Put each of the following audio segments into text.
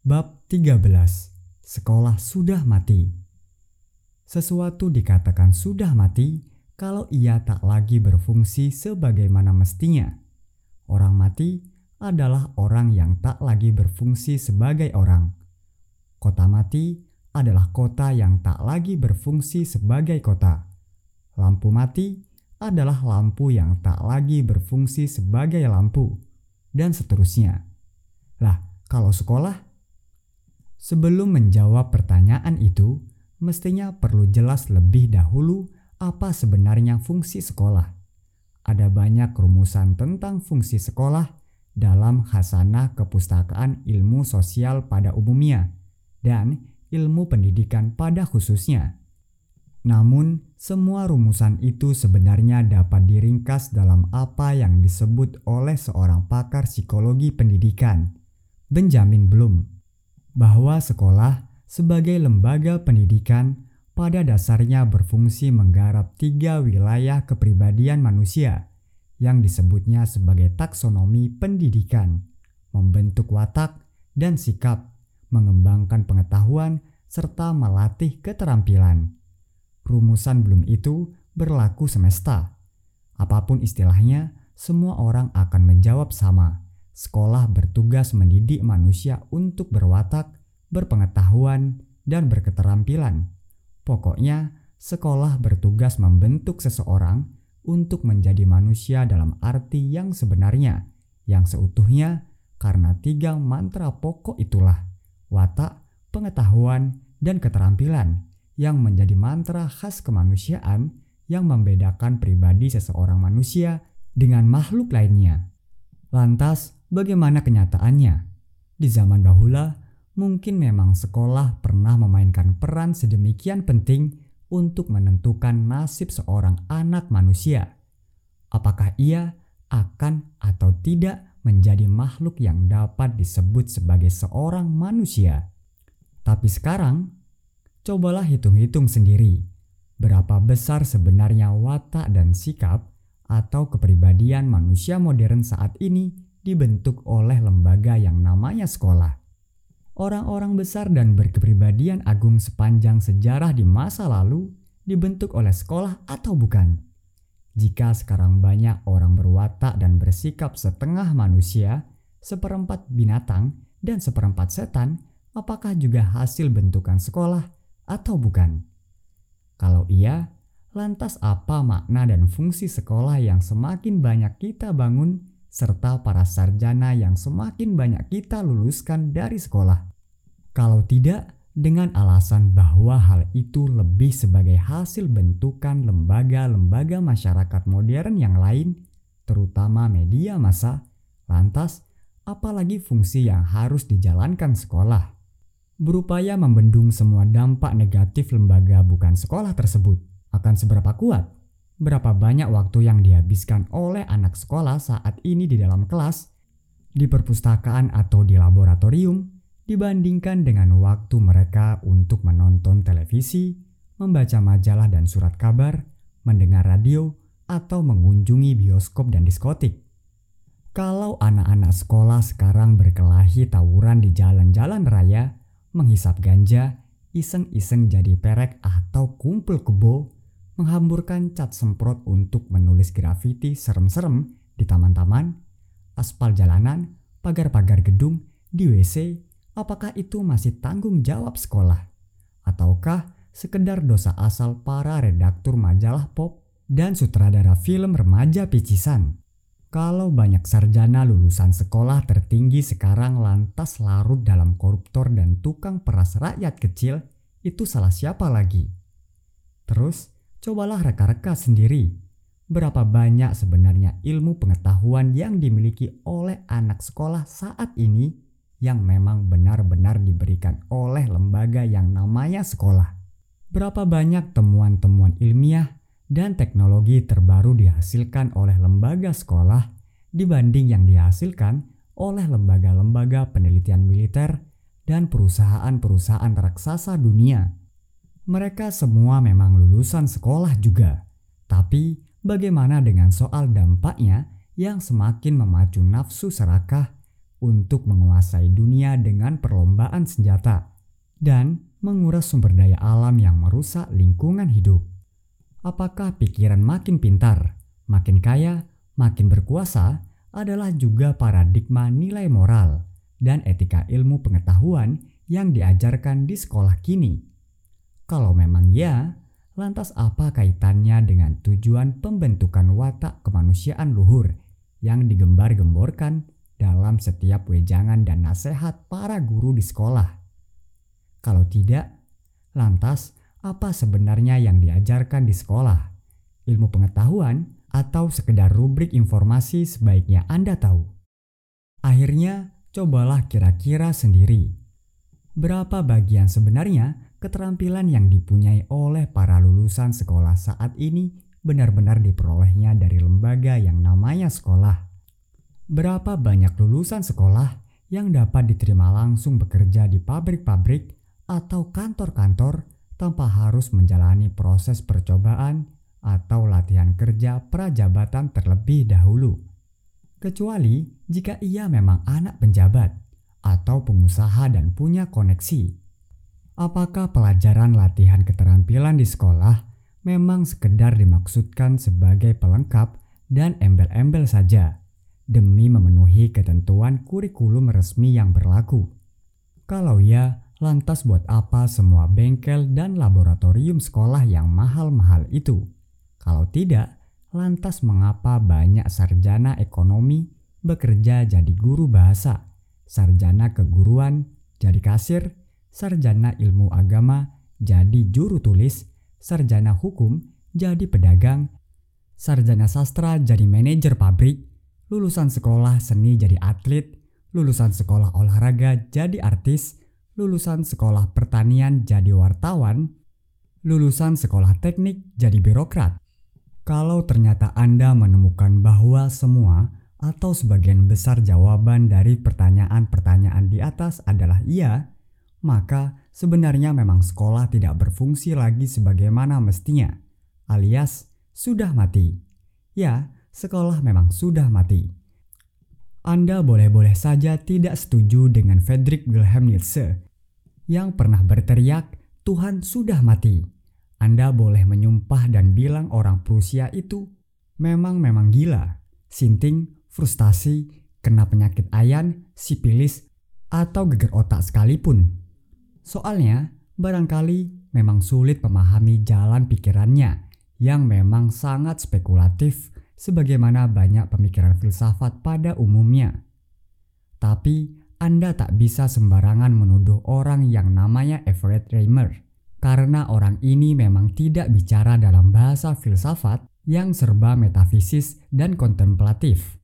Bab 13 Sekolah sudah mati Sesuatu dikatakan sudah mati kalau ia tak lagi berfungsi sebagaimana mestinya. Orang mati adalah orang yang tak lagi berfungsi sebagai orang. Kota mati adalah kota yang tak lagi berfungsi sebagai kota. Lampu mati adalah lampu yang tak lagi berfungsi sebagai lampu, dan seterusnya. Lah, kalau sekolah Sebelum menjawab pertanyaan itu, mestinya perlu jelas lebih dahulu apa sebenarnya fungsi sekolah. Ada banyak rumusan tentang fungsi sekolah dalam khasanah kepustakaan ilmu sosial pada umumnya dan ilmu pendidikan pada khususnya. Namun, semua rumusan itu sebenarnya dapat diringkas dalam apa yang disebut oleh seorang pakar psikologi pendidikan, Benjamin Bloom bahwa sekolah sebagai lembaga pendidikan pada dasarnya berfungsi menggarap tiga wilayah kepribadian manusia yang disebutnya sebagai taksonomi pendidikan, membentuk watak dan sikap, mengembangkan pengetahuan, serta melatih keterampilan. Rumusan belum itu berlaku semesta. Apa pun istilahnya, semua orang akan menjawab sama sekolah bertugas mendidik manusia untuk berwatak, berpengetahuan, dan berketerampilan. Pokoknya, sekolah bertugas membentuk seseorang untuk menjadi manusia dalam arti yang sebenarnya, yang seutuhnya, karena tiga mantra pokok itulah watak, pengetahuan, dan keterampilan yang menjadi mantra khas kemanusiaan yang membedakan pribadi seseorang manusia dengan makhluk lainnya. Lantas, bagaimana kenyataannya? Di zaman bahula, mungkin memang sekolah pernah memainkan peran sedemikian penting untuk menentukan nasib seorang anak manusia. Apakah ia akan atau tidak menjadi makhluk yang dapat disebut sebagai seorang manusia? Tapi sekarang, cobalah hitung-hitung sendiri berapa besar sebenarnya watak dan sikap atau kepribadian manusia modern saat ini dibentuk oleh lembaga yang namanya sekolah. Orang-orang besar dan berkepribadian agung sepanjang sejarah di masa lalu dibentuk oleh sekolah atau bukan? Jika sekarang banyak orang berwatak dan bersikap setengah manusia, seperempat binatang, dan seperempat setan, apakah juga hasil bentukan sekolah atau bukan? Kalau iya, Lantas apa makna dan fungsi sekolah yang semakin banyak kita bangun serta para sarjana yang semakin banyak kita luluskan dari sekolah? Kalau tidak, dengan alasan bahwa hal itu lebih sebagai hasil bentukan lembaga-lembaga masyarakat modern yang lain, terutama media massa, lantas apalagi fungsi yang harus dijalankan sekolah? Berupaya membendung semua dampak negatif lembaga bukan sekolah tersebut akan seberapa kuat? Berapa banyak waktu yang dihabiskan oleh anak sekolah saat ini di dalam kelas, di perpustakaan atau di laboratorium dibandingkan dengan waktu mereka untuk menonton televisi, membaca majalah dan surat kabar, mendengar radio, atau mengunjungi bioskop dan diskotik. Kalau anak-anak sekolah sekarang berkelahi tawuran di jalan-jalan raya, menghisap ganja, iseng-iseng jadi perek atau kumpul kebo, menghamburkan cat semprot untuk menulis grafiti serem-serem di taman-taman, aspal jalanan, pagar-pagar gedung, di WC, apakah itu masih tanggung jawab sekolah? Ataukah sekedar dosa asal para redaktur majalah pop dan sutradara film remaja picisan? Kalau banyak sarjana lulusan sekolah tertinggi sekarang lantas larut dalam koruptor dan tukang peras rakyat kecil, itu salah siapa lagi? Terus, Cobalah reka-reka sendiri berapa banyak sebenarnya ilmu pengetahuan yang dimiliki oleh anak sekolah saat ini yang memang benar-benar diberikan oleh lembaga yang namanya sekolah. Berapa banyak temuan-temuan ilmiah dan teknologi terbaru dihasilkan oleh lembaga sekolah dibanding yang dihasilkan oleh lembaga-lembaga penelitian militer dan perusahaan-perusahaan raksasa dunia mereka semua memang lulusan sekolah juga. Tapi bagaimana dengan soal dampaknya yang semakin memacu nafsu serakah, untuk menguasai dunia dengan perlombaan senjata dan menguras sumber daya alam yang merusak lingkungan hidup. Apakah pikiran makin pintar, makin kaya, makin berkuasa adalah juga paradigma nilai moral dan etika ilmu pengetahuan yang diajarkan di sekolah kini? Kalau memang ya, lantas apa kaitannya dengan tujuan pembentukan watak kemanusiaan luhur yang digembar-gemborkan dalam setiap wejangan dan nasihat para guru di sekolah? Kalau tidak, lantas apa sebenarnya yang diajarkan di sekolah? Ilmu pengetahuan atau sekedar rubrik informasi sebaiknya Anda tahu. Akhirnya, cobalah kira-kira sendiri berapa bagian sebenarnya keterampilan yang dipunyai oleh para lulusan sekolah saat ini benar-benar diperolehnya dari lembaga yang namanya sekolah. Berapa banyak lulusan sekolah yang dapat diterima langsung bekerja di pabrik-pabrik atau kantor-kantor tanpa harus menjalani proses percobaan atau latihan kerja prajabatan terlebih dahulu. Kecuali jika ia memang anak penjabat atau pengusaha dan punya koneksi. Apakah pelajaran latihan keterampilan di sekolah memang sekedar dimaksudkan sebagai pelengkap dan embel-embel saja demi memenuhi ketentuan kurikulum resmi yang berlaku? Kalau ya, lantas buat apa semua bengkel dan laboratorium sekolah yang mahal-mahal itu? Kalau tidak, lantas mengapa banyak sarjana ekonomi bekerja jadi guru bahasa? sarjana keguruan jadi kasir, sarjana ilmu agama jadi juru tulis, sarjana hukum jadi pedagang, sarjana sastra jadi manajer pabrik, lulusan sekolah seni jadi atlet, lulusan sekolah olahraga jadi artis, lulusan sekolah pertanian jadi wartawan, lulusan sekolah teknik jadi birokrat. Kalau ternyata Anda menemukan bahwa semua atau sebagian besar jawaban dari pertanyaan-pertanyaan di atas adalah iya, maka sebenarnya memang sekolah tidak berfungsi lagi sebagaimana mestinya, alias sudah mati. Ya, sekolah memang sudah mati. Anda boleh-boleh saja tidak setuju dengan Friedrich Wilhelm Nietzsche yang pernah berteriak, "Tuhan sudah mati." Anda boleh menyumpah dan bilang orang Prusia itu memang-memang gila, sinting, frustasi, kena penyakit ayan, sipilis, atau geger otak sekalipun. Soalnya, barangkali memang sulit memahami jalan pikirannya yang memang sangat spekulatif sebagaimana banyak pemikiran filsafat pada umumnya. Tapi Anda tak bisa sembarangan menuduh orang yang namanya Everett Reimer karena orang ini memang tidak bicara dalam bahasa filsafat yang serba metafisis dan kontemplatif.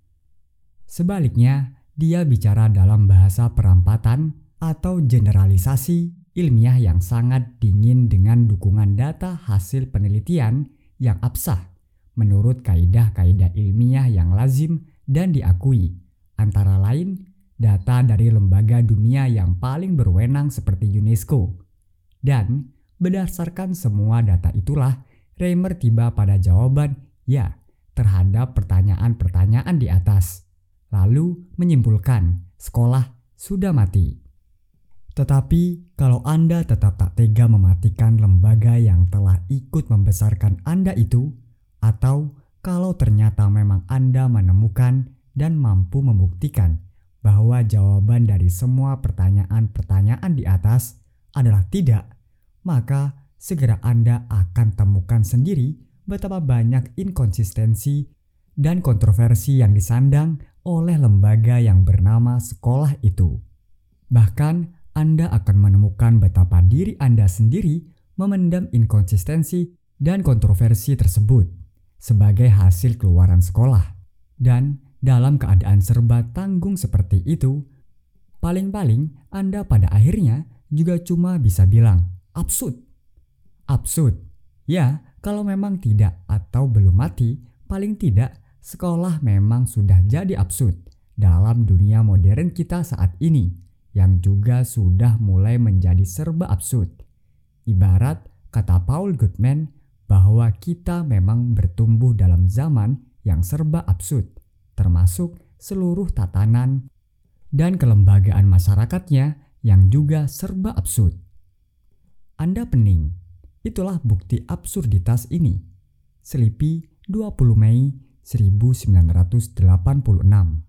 Sebaliknya, dia bicara dalam bahasa perampatan atau generalisasi ilmiah yang sangat dingin dengan dukungan data hasil penelitian yang absah menurut kaidah-kaidah ilmiah yang lazim dan diakui, antara lain data dari lembaga dunia yang paling berwenang seperti UNESCO. Dan berdasarkan semua data itulah, Reimer tiba pada jawaban ya terhadap pertanyaan-pertanyaan di atas lalu menyimpulkan sekolah sudah mati. Tetapi kalau Anda tetap tak tega mematikan lembaga yang telah ikut membesarkan Anda itu, atau kalau ternyata memang Anda menemukan dan mampu membuktikan bahwa jawaban dari semua pertanyaan-pertanyaan di atas adalah tidak, maka segera Anda akan temukan sendiri betapa banyak inkonsistensi dan kontroversi yang disandang oleh lembaga yang bernama sekolah itu. Bahkan, Anda akan menemukan betapa diri Anda sendiri memendam inkonsistensi dan kontroversi tersebut sebagai hasil keluaran sekolah. Dan dalam keadaan serba tanggung seperti itu, paling-paling Anda pada akhirnya juga cuma bisa bilang, absurd. Absurd. Ya, kalau memang tidak atau belum mati, paling tidak sekolah memang sudah jadi absurd dalam dunia modern kita saat ini yang juga sudah mulai menjadi serba absurd. Ibarat kata Paul Goodman bahwa kita memang bertumbuh dalam zaman yang serba absurd, termasuk seluruh tatanan dan kelembagaan masyarakatnya yang juga serba absurd. Anda pening, itulah bukti absurditas ini. Selipi 20 Mei 1986